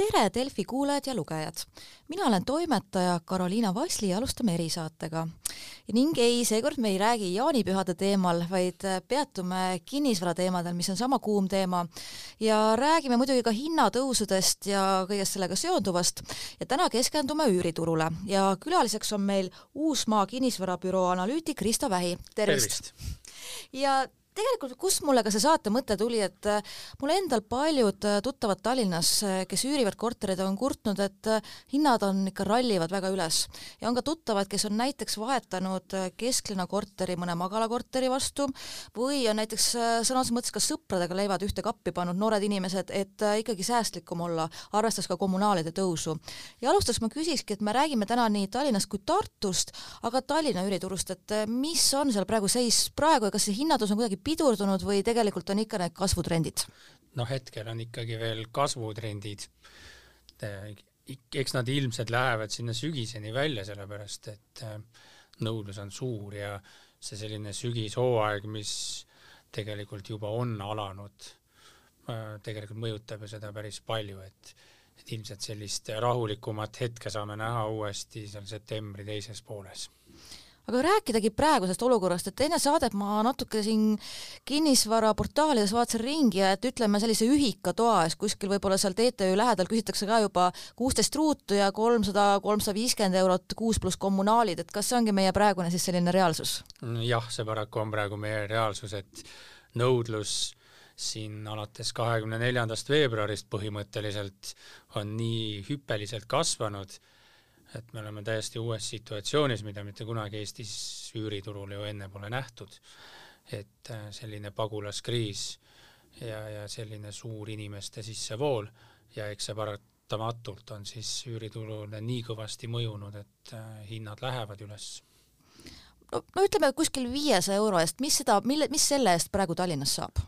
tere, Delfi kuulajad ja lugejad! mina olen toimetaja Karoliina Vasli ja alustame erisaatega. ning ei, seekord me ei räägi jaanipühade teemal, vaid peatume kinnisvara teemadel, mis on sama kuum teema, ja räägime muidugi ka hinnatõusudest ja kõigest sellega seonduvast ja täna keskendume üüriturule ja külaliseks on meil Uusmaa kinnisvarabüroo analüütik Krista Vähi, tervist, tervist.! ja tegelikult kust mulle ka see saate mõte tuli, et äh, mul endal paljud äh, tuttavad Tallinnas, äh, kes üürivad kortereid, on kurtnud, et hinnad on ikka rallivad väga üles. ja on ka tuttavad, kes on näiteks vahetanud kesklinna korteri mõne magalakorteri vastu või on näiteks sõna otseses mõttes ka sõpradega leivad ühte kappi pannud noored inimesed, et ikkagi säästlikum olla, arvestades ka kommunaalide tõusu. ja alustuseks ma küsikski, et me räägime täna nii Tallinnast kui Tartust, aga Tallinna üüriturust, et mis on seal praegu seis praegu ja kas see hinnatõus on kuidagi pidurdunud või tegelikult on ikka need kasvutrendid? noh, hetkel on ikkagi veel kasvutrendid. eks nad ilmselt lähevad sinna sügiseni välja, sellepärast et äh, nõudlus on suur ja see selline sügishooaeg, mis tegelikult juba on alanud, äh, tegelikult mõjutab ju seda päris palju, et et ilmselt sellist rahulikumat hetke saame näha uuesti seal septembri teises pooles aga rääkidagi praegusest olukorrast, et enne saadet ma natuke siin kinnisvaraportaalides vaatasin ringi ja et ütleme, sellise ühikatoa eest kuskil võib-olla seal TTÜ lähedal küsitakse ka juba kuusteist ruutu ja kolmsada, kolmsada viiskümmend eurot kuus pluss kommunaalid, et kas see ongi meie praegune siis selline reaalsus? jah, see paraku on praegu meie reaalsus, et nõudlus siin alates kahekümne neljandast veebruarist põhimõtteliselt on nii hüppeliselt kasvanud, et me oleme täiesti uues situatsioonis, mida mitte kunagi Eestis üüriturul ju enne pole nähtud. et äh, selline pagulaskriis ja, ja selline suur inimeste sissevool ja eks see paratamatult on siis üüriturule nii kõvasti mõjunud, et äh, hinnad lähevad üles. no, no ütleme kuskil viiesaja euro eest, mis seda, mille, mis selle eest praegu Tallinnas saab?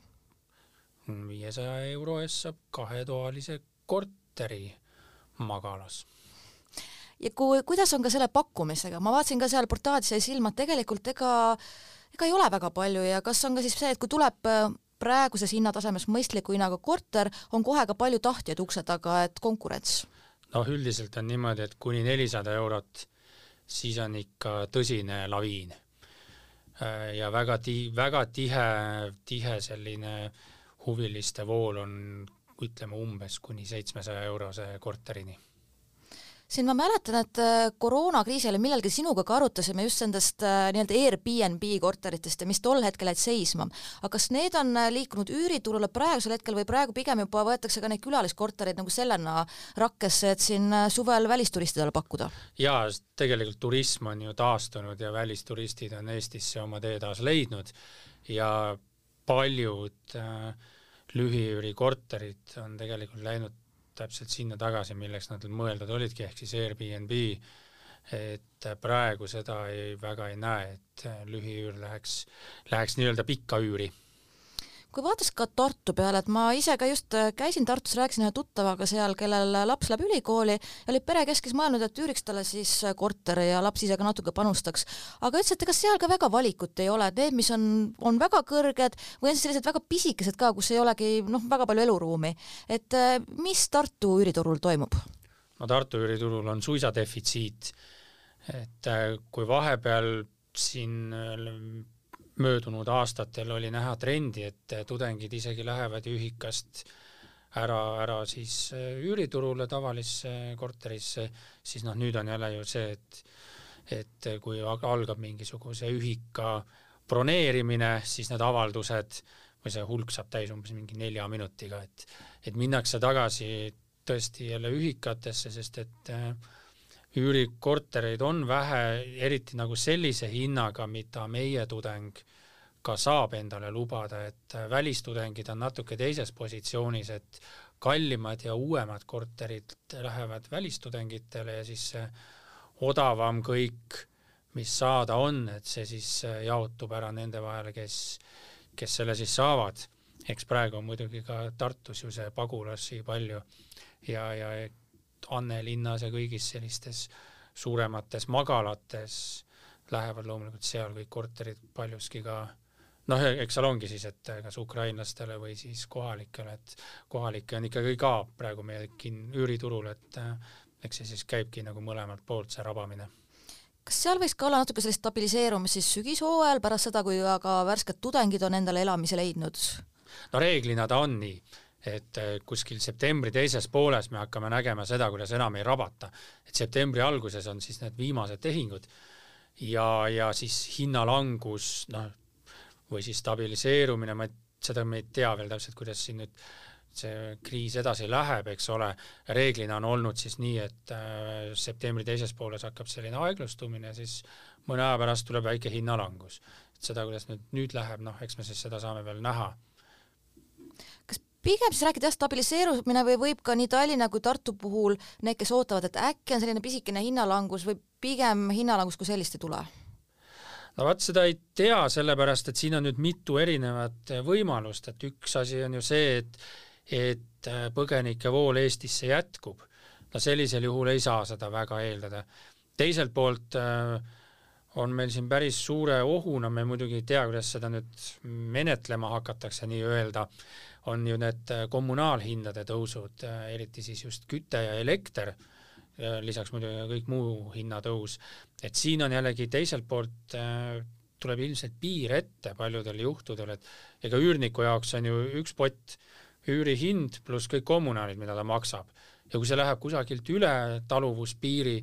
viiesaja euro eest saab kahetoalise korteri magalas ja kui, kuidas on ka selle pakkumisega, ma vaatasin ka seal portaalis jäi silma, et tegelikult ega ega ei ole väga palju ja kas on ka siis see, et kui tuleb äh, praeguses hinnatasemes mõistliku hinnaga korter, on kohe ka palju tahtjaid ukse taga, et konkurents? noh, üldiselt on niimoodi, et kuni nelisada eurot, siis on ikka tõsine laviin. Äh, ja väga ti-, väga tihe, tihe selline huviliste vool on ütleme umbes kuni seitsmesaja eurose korterini siin ma mäletan, et äh, koroonakriisi ajal millalgi sinuga ka arutasime just nendest äh, nii-öelda Airbnb korteritest ja mis tol hetkel jäid seisma. aga kas need on äh, liikunud üüriturule praegusel hetkel või praegu pigem juba võetakse ka neid külaliskortereid nagu sellena rakkesse, et siin suvel välisturistidele pakkuda? jaa, tegelikult turism on ju taastunud ja välisturistid on Eestisse oma tee taas leidnud ja paljud äh, lühiüürikorterid on tegelikult läinud täpselt sinna tagasi, milleks nad mõeldud olidki, ehk siis Airbnb, et praegu seda ei, väga ei näe, et lühiüür läheks, läheks nii-öelda pikka üüri kui vaatas ka Tartu peale, et ma ise ka just äh, käisin Tartus, rääkisin ühe tuttavaga seal, kellel laps läheb ülikooli ja oli perekeskis mõelnud, et üüriks talle siis äh, korteri ja laps ise ka natuke panustaks. aga ütles, et ega seal ka väga valikut ei ole, et need, mis on, on väga kõrged või on siis sellised väga pisikesed ka, kus ei olegi noh, väga palju eluruumi. et äh, mis Tartu üüriturul toimub? no Tartu üüriturul on suisa defitsiit, et kui vahepeal siin möödunud aastatel oli näha trendi, et tudengid isegi lähevad ühikast ära, ära siis äh, üüriturule tavalisse korterisse, siis noh, nüüd on jälle ju see, et et kui algab mingisuguse ühika broneerimine, siis need avaldused või see hulk saab täis umbes mingi nelja minutiga, et et minnakse tagasi tõesti jälle ühikatesse, sest et äh, üürikortereid on vähe, eriti nagu sellise hinnaga, mida meie tudeng ka saab endale lubada, et välistudengid on natuke teises positsioonis, et kallimad ja uuemad korterid lähevad välistudengitele ja siis see odavam kõik, mis saada on, et see siis jaotub ära nende vahele, kes, kes selle siis saavad. eks praegu on muidugi ka Tartus ju see pagulasi palju ja, ja Anne linnas ja kõigis sellistes suuremates magalates lähevad loomulikult seal kõik korterid paljuski ka noh, eks seal ongi siis, et kas ukrainlastele või siis kohalikele, et kohalikke on ikkagi ka praegu meie kin-, üüriturul, et eks see siis käibki nagu mõlemalt poolt, see rabamine kas seal võiks ka olla natuke sellist stabiliseerumist siis sügishooajal, pärast seda, kui aga värsked tudengid on endale elamise leidnud? no reeglina ta on nii, et äh, kuskil septembri teises pooles me hakkame nägema seda, kuidas enam ei rabata. et septembri alguses on siis need viimased tehingud ja, ja siis hinnalangus, noh, või siis stabiliseerumine, ma, seda me ei tea veel täpselt, kuidas siin nüüd see kriis edasi läheb, eks ole, reeglina on olnud siis nii, et äh, septembri teises pooles hakkab selline aeglustumine, siis mõne aja pärast tuleb väike hinnalangus. et seda, kuidas nüüd, nüüd läheb, noh, eks me siis seda saame veel näha kas pigem siis rääkida jah, stabiliseerumine või võib ka nii Tallinna kui Tartu puhul need, kes ootavad, et äkki on selline pisikene hinnalangus või pigem hinnalangus kui sellist ei tule? No vot, seda ei tea, sellepärast et siin on nüüd mitu erinevat võimalust, et üks asi on ju see, et et põgenike vool Eestisse jätkub. no sellisel juhul ei saa seda väga eeldada. teiselt poolt äh, on meil siin päris suure ohuna, me muidugi ei tea, kuidas seda nüüd menetlema hakatakse nii-öelda, on ju need kommunaalhindade tõusud, eriti siis just küte ja elekter, lisaks muidugi kõik muu hinnatõus, et siin on jällegi teiselt poolt tuleb ilmselt piir ette paljudel juhtudel, et ega üürniku jaoks on ju üks pott üürihind pluss kõik kommunaalid, mida ta maksab. ja kui see läheb kusagilt üle taluvuspiiri,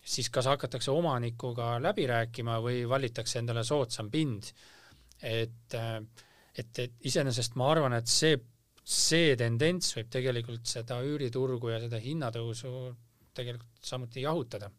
siis kas hakatakse omanikuga läbi rääkima või valitakse endale soodsam pind. et, et, et iseenesest ma arvan, et see, see tendents võib tegelikult seda üüriturgu ja seda hinnatõusu tegelikult samuti jahutada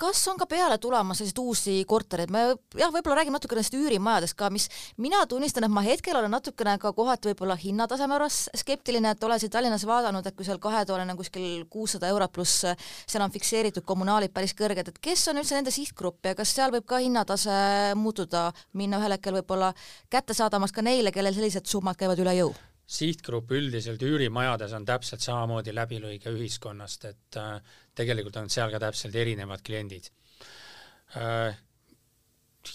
kas on ka peale tulemas selliseid uusi kortereid, me jah, võib-olla räägime natuke nendest üürimajadest ka, mis mina tunnistan, et ma hetkel olen natukene ka kohati võib-olla hinnataseme juures skeptiline, et olen siin Tallinnas vaadanud, et kui seal kahetoaline kuskil kuussada eurot pluss seal on fikseeritud kommunaalid päris kõrged, et kes on üldse nende sihtgrupp ja kas seal võib ka hinnatase muutuda, minna ühel hetkel võib-olla kättesaadavamaks ka neile, kellel sellised summad käivad üle jõu? Sihtgrupp üldiselt üürimajades on täpselt samamoodi läbilõige ühiskonnast, et äh, tegelikult on seal ka täpselt erinevad kliendid äh,.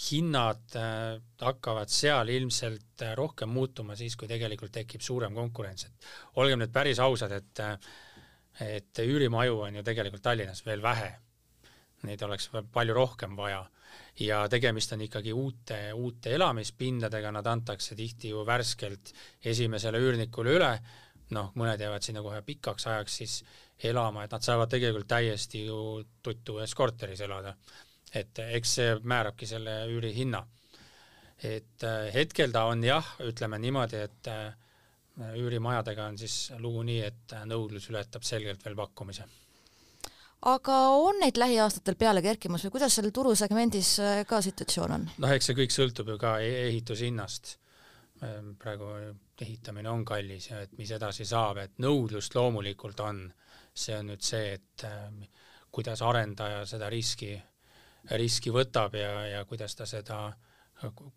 hinnad äh, hakkavad seal ilmselt äh, rohkem muutuma siis, kui tegelikult tekib suurem konkurents, et olgem nüüd päris ausad, et äh, et üürimaju on ju tegelikult Tallinnas veel vähe. Neid oleks palju rohkem vaja ja tegemist on ikkagi uute, uute elamispindadega, nad antakse tihti ju värskelt esimesele üürnikule üle, noh, mõned jäävad sinna kohe pikaks ajaks siis elama, et nad saavad tegelikult täiesti ju tuttu ühes korteris elada. et eks see määrabki selle üürihinna. et äh, hetkel ta on jah, ütleme niimoodi, et äh, üürimajadega on siis lugu nii, et nõudlus ületab selgelt veel pakkumise aga on neid lähiaastatel peale kerkimas või kuidas seal turusegmendis äh, ka situatsioon on? noh, eks see kõik sõltub ju ka e-, ehitushinnast. Ehm, praegu ehitamine on kallis ja et mis edasi saab, et nõudlust loomulikult on. see on nüüd see, et ehm, kuidas arendaja seda riski, riski võtab ja, ja kuidas ta seda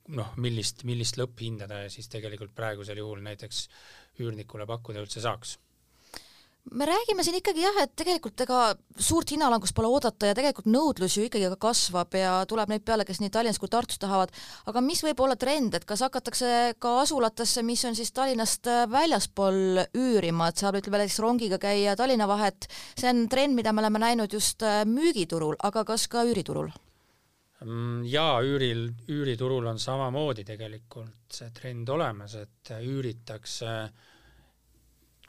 noh, millist, millist lõpphinda ta siis tegelikult praegusel juhul näiteks üürnikule pakkuda üldse saaks me räägime siin ikkagi jah, et tegelikult ega suurt hinnalangust pole oodata ja tegelikult nõudlus ju ikkagi ka kasvab ja tuleb neid peale, kes nii Tallinnas kui Tartus tahavad, aga mis võib olla trend, et kas hakatakse ka asulatesse, mis on siis Tallinnast äh, väljaspool üürima, et saab ütleme näiteks rongiga käia Tallinna vahet, see on trend, mida me oleme näinud just äh, müügiturul, aga kas ka üüriturul? Mm, jaa, üüril, üüriturul on samamoodi tegelikult see trend olemas, et üüritakse äh,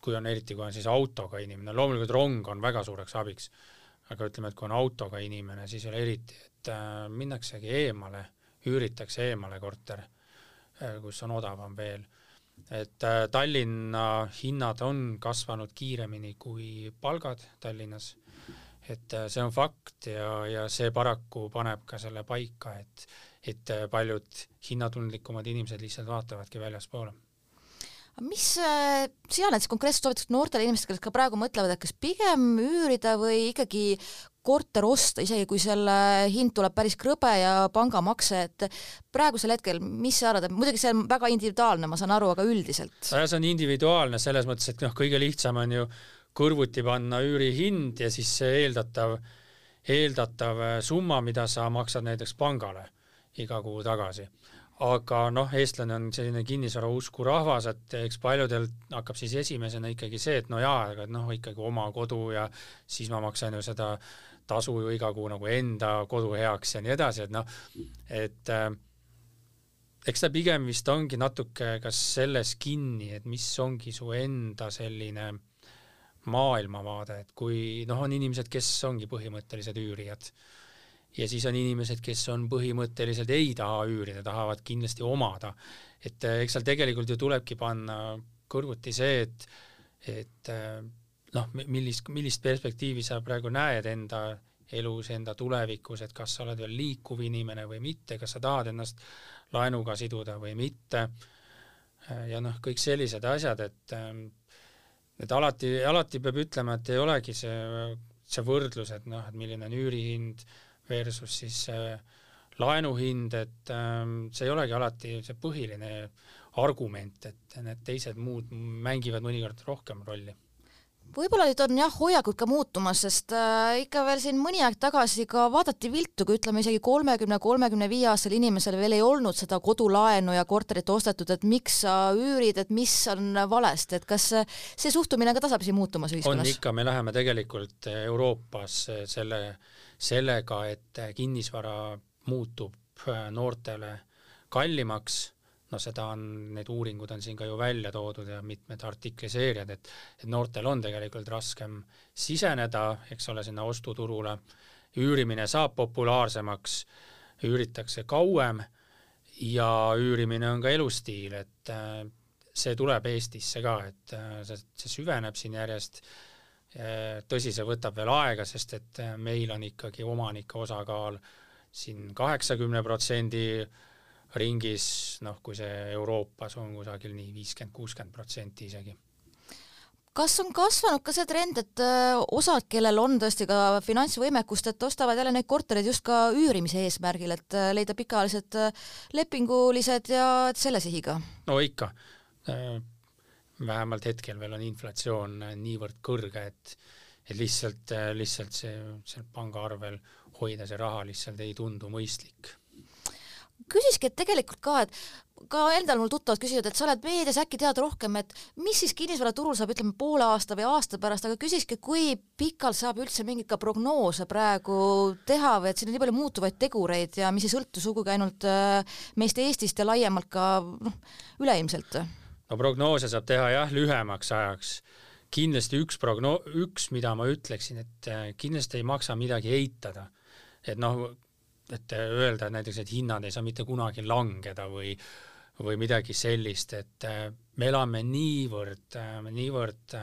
kui on eriti, kui on siis autoga inimene, loomulikult rong on väga suureks abiks, aga ütleme, et kui on autoga inimene, siis veel eriti, et äh, minnaksegi eemale, üüritakse eemale korter äh,, kus on odavam veel. et äh, Tallinna hinnad on kasvanud kiiremini kui palgad Tallinnas, et äh, see on fakt ja, ja see paraku paneb ka selle paika, et et äh, paljud hinnatundlikumad inimesed lihtsalt vaatavadki väljaspoole mis äh, sina näiteks konkreetselt soovitaksid noortele inimestele, kes ka praegu mõtlevad, et kas pigem üürida või ikkagi korter osta, isegi kui selle hind tuleb päris krõbe ja pangamakse, et praegusel hetkel, mis sa arvad, et muidugi see on väga individuaalne, ma saan aru, aga üldiselt? see on individuaalne selles mõttes, et noh, kõige lihtsam on ju kõrvuti panna üürihind ja siis see eeldatav, eeldatav summa, mida sa maksad näiteks pangale iga kuu tagasi aga noh, eestlane on selline kinnisvarausku rahvas, et eks paljudel hakkab siis esimesena ikkagi see, et no jaa, aga noh, ikkagi oma kodu ja siis ma maksan ju seda tasu ju iga kuu nagu enda kodu heaks ja nii edasi, et noh, et äh, eks ta pigem vist ongi natuke kas selles kinni, et mis ongi su enda selline maailmavaade, et kui noh, on inimesed, kes ongi põhimõttelised üürijad ja siis on inimesed, kes on põhimõtteliselt ei taha üürida, tahavad kindlasti omada. et äh, eks seal tegelikult ju tulebki panna kõrvuti see, et, et äh, noh, millist, millist perspektiivi sa praegu näed enda elus, enda tulevikus, et kas sa oled veel liikuv inimene või mitte, kas sa tahad ennast laenuga siduda või mitte, äh, ja noh, kõik sellised asjad, et et alati, alati peab ütlema, et ei olegi see, see võrdlus, et noh, et milline on üürihind, versus siis laenu hind, et ähm, see ei olegi alati see põhiline argument, et need teised muud mängivad mõnikord rohkem rolli võib-olla nüüd on jah, hoiakud ka muutumas, sest äh, ikka veel siin mõni aeg tagasi ka vaadati viltu, kui ütleme isegi kolmekümne, kolmekümne viie aastasel inimesel veel ei olnud seda kodulaenu ja korterit ostetud, et miks sa üürid, et mis on valesti, et kas see suhtumine ka tasapisi muutumas ühiskonnas? on ikka, me läheme tegelikult Euroopas selle äh, sellega, et kinnisvara muutub äh, noortele kallimaks, no seda on, need uuringud on siin ka ju välja toodud ja mitmed artikliseerijad, et et noortel on tegelikult raskem siseneda, eks ole, sinna ostuturule, üürimine saab populaarsemaks, üüritakse kauem ja üürimine on ka elustiil, et äh, see tuleb Eestisse ka, et äh, see, see süveneb siin järjest. Tõsi, see võtab veel aega, sest et äh, meil on ikkagi omanike osakaal siin kaheksakümne protsendi ringis, noh, kui see Euroopas on kusagil nii viiskümmend, kuuskümmend protsenti isegi kas on kasvanud ka see trend, et äh, osad, kellel on tõesti ka finantsvõimekust, et ostavad jälle neid kortereid just ka üürimise eesmärgil, et äh, leida pikaajalised lepingulised ja selle sihiga? no ikka vähemalt hetkel veel on inflatsioon niivõrd kõrge, et et lihtsalt, lihtsalt see seal pangaarvel hoida see raha lihtsalt ei tundu mõistlik. Küsiski, et tegelikult ka, et ka endal mul tuttavad küsivad, et sa oled meedias, äkki tead rohkem, et mis siis kinnisvaraturul saab, ütleme poole aasta või aasta pärast, aga küsikski, kui pikalt saab üldse mingeid ka prognoose praegu teha või et siin on nii palju muutuvaid tegureid ja mis ei sõltu sugugi ainult äh, meist Eestist ja laiemalt ka noh, üleilmselt no prognoose saab teha jah, lühemaks ajaks. kindlasti üks progno-, üks, mida ma ütleksin, et äh, kindlasti ei maksa midagi eitada. et noh, et öelda et näiteks, et hinnad ei saa mitte kunagi langeda või või midagi sellist, et äh, me elame niivõrd, äh, niivõrd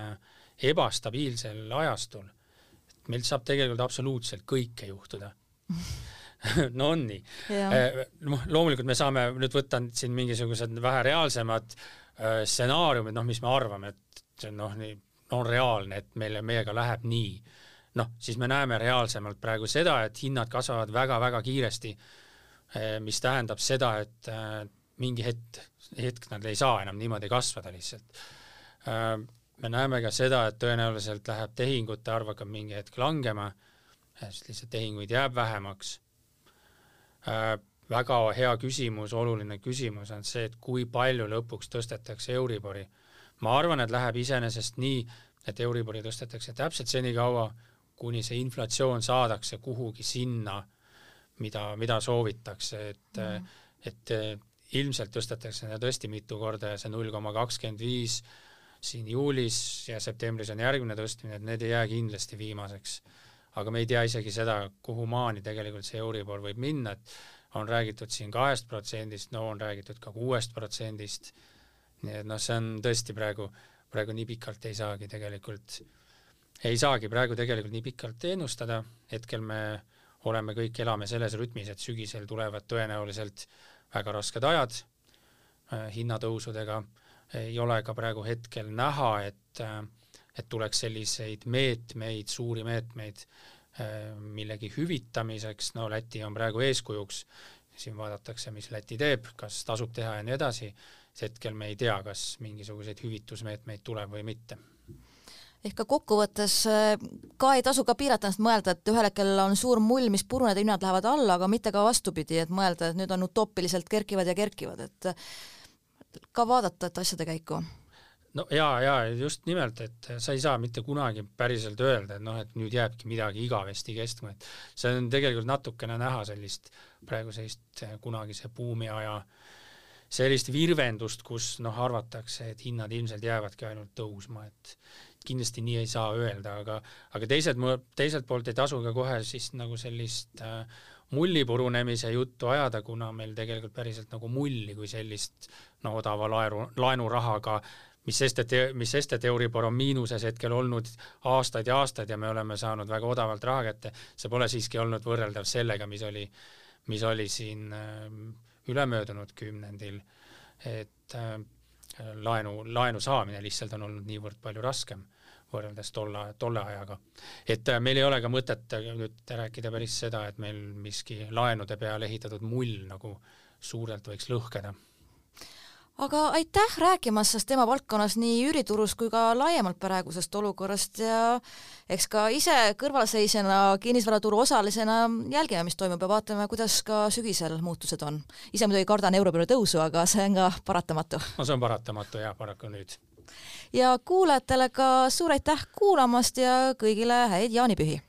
ebastabiilsel ajastul, et meil saab tegelikult absoluutselt kõike juhtuda. No on nii. noh, loomulikult me saame nüüd võtta siin mingisugused vähe reaalsemad Äh, stsenaariumid, noh, mis me arvame, et noh, nii, on reaalne, et meile, meiega läheb nii, noh, siis me näeme reaalsemalt praegu seda, et hinnad kasvavad väga-väga kiiresti, äh, mis tähendab seda, et äh, mingi hetk, hetk nad ei saa enam niimoodi kasvada lihtsalt. me näeme ka seda, et tõenäoliselt läheb tehingute arv hakkab mingi hetk langema, sest lihtsalt tehinguid jääb vähemaks väga hea küsimus, oluline küsimus on see, et kui palju lõpuks tõstetakse Euribori. ma arvan, et läheb iseenesest nii, et Euribori tõstetakse täpselt senikaua, kuni see inflatsioon saadakse kuhugi sinna, mida, mida soovitakse, et mm., et ilmselt tõstetakse seda tõesti mitu korda ja see null koma kakskümmend viis siin juulis ja septembris on järgmine tõstmine, et need ei jää kindlasti viimaseks. aga me ei tea isegi seda, kuhu maani tegelikult see Euribor võib minna, et on räägitud siin kahest protsendist, no on räägitud ka kuuest protsendist, nii et noh, see on tõesti praegu, praegu nii pikalt ei saagi tegelikult, ei saagi praegu tegelikult nii pikalt ennustada, hetkel me oleme kõik, elame selles rütmis, et sügisel tulevad tõenäoliselt väga rasked ajad äh, hinnatõusudega, ei ole ka praegu hetkel näha, et äh, et tuleks selliseid meetmeid, suuri meetmeid Äh, millegi hüvitamiseks, no Läti on praegu eeskujuks, siin vaadatakse, mis Läti teeb, kas tasub teha ja nii edasi, hetkel me ei tea, kas mingisuguseid hüvitusmeetmeid tuleb või mitte ehk ka kokkuvõttes äh, ka ei tasu ka piirata ennast mõelda, et ühel hetkel on suur mull, mis puruneb ja hinnad lähevad alla, aga mitte ka vastupidi, et mõelda, et nüüd on utoopiliselt kerkivad ja kerkivad, et ka vaadata, et asjade käiku. No ja, ja just nimelt, et sa ei saa mitte kunagi päriselt öelda, et noh, et nüüd jääbki midagi igavesti kestma, et see on tegelikult natukene näha sellist praegu sellist kunagise buumiaja sellist virvendust, kus noh, arvatakse, et hinnad ilmselt jäävadki ainult tõusma, et kindlasti nii ei saa öelda, aga aga teiselt, teiselt poolt ei tasu ka kohe siis nagu sellist äh, mulli purunemise juttu ajada, kuna meil tegelikult päriselt nagu mulli kui sellist no odava laenu, laenurahaga mis sest, et, mis sest, et Euribor on miinuses hetkel olnud aastaid ja aastaid ja me oleme saanud väga odavalt raha kätte, see pole siiski olnud võrreldav sellega, mis oli, mis oli siin äh, ülemöödunud kümnendil, et äh, laenu, laenu saamine lihtsalt on olnud niivõrd palju raskem võrreldes tolle, tolle ajaga. et äh, meil ei ole ka mõtet nüüd rääkida päris seda, et meil miski laenude peale ehitatud mull nagu suurelt võiks lõhkeda aga aitäh rääkimast sellest teemavaldkonnas nii üüriturust kui ka laiemalt praegusest olukorrast ja eks ka ise kõrvalseisjana kinnisvaraturu osalisena jälgime, mis toimub ja vaatame, kuidas ka sügisel muutused on. ise muidugi kardan euribori tõusu, aga see on ka paratamatu. no see on paratamatu jah, paraku nüüd. Ja kuulajatele ka suur aitäh kuulamast ja kõigile häid jaanipühi!